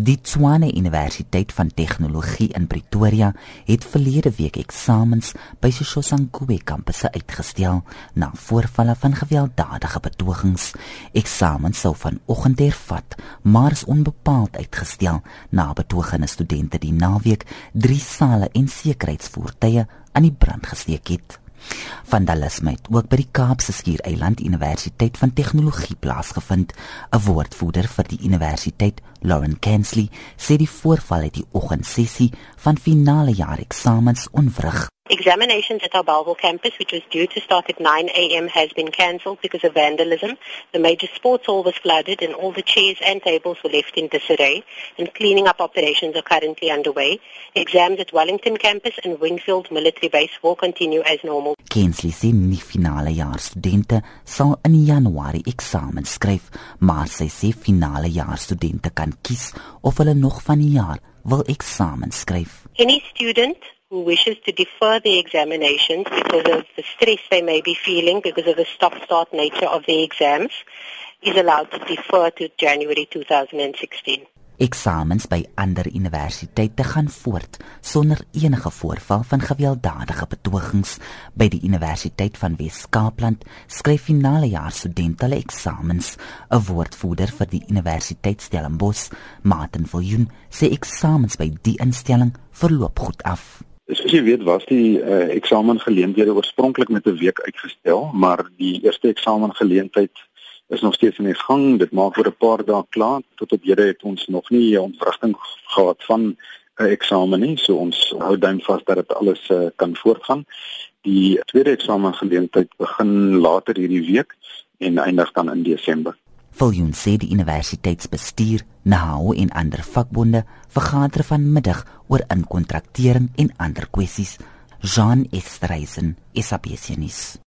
Die Tshwane Universiteit van Tegnologie in Pretoria het verlede week eksamens by Soshanguve kampus uitgestel na voorvalle van gewelddadige betogings. Eksamens sou vanoggend hervat, maar is onbepaald uitgestel na betogende studente die naweek drie sale en sekuriteitsvoertuie aan die brand gesteek het. Vandalisme het ook by die Kaapse Skiereiland Universiteit van Tegnologie plaasgevind. 'n Woordvoerder vir die universiteit, Lauren Kensley, sê die voorval het die oggendsessie van finale jaar eksamens onwrig. Examinations at our Belleville campus, which was due to start at 9 a.m., has been cancelled because of vandalism. The major sports hall was flooded and all the chairs and tables were left in disarray and cleaning up operations are currently underway. Exams at Wellington campus and Wingfield military base will continue as normal. Kensley sê nie finale jaar studente sal in Januarie eksamen skryf, maar sy sê finale jaar studente kan kies of hulle nog van die jaar wil eksamen skryf. Any student who wishes to defer the examinations because of the stress they may be feeling because of the stop-start nature of the exams is allowed to defer to January 2016. Eksamens by ander universiteite gaan voort sonder enige voorval van gewelddadige betogings. By die Universiteit van Wes-Kaapland skryf finale jaar studente hulle eksamens. 'n woordvoerder vir die Universiteit Stellenbosch Martin Viljoen sê eksamens by die instelling verloop goed af Soos jy weet was die uh, eksamengeleenthede oorspronklik met 'n week uitgestel, maar die eerste eksamengeleentheid is nog steeds in die gang. Dit maak oor 'n paar dae klaar. Tot op hede het ons nog nie 'n ontwrigting gehad van 'n eksamen nie, so ons hou duim vas dat dit alles uh, kan voortgaan. Die tweede eksamengeleentheid begin later hierdie week en eindig dan in Desember. Viljoen sê die universiteitsbestuur, NAO en ander vakbonde vergader vanmiddag oor inkontraktering en ander kwessies. Jean Estreisen, SABC nuus.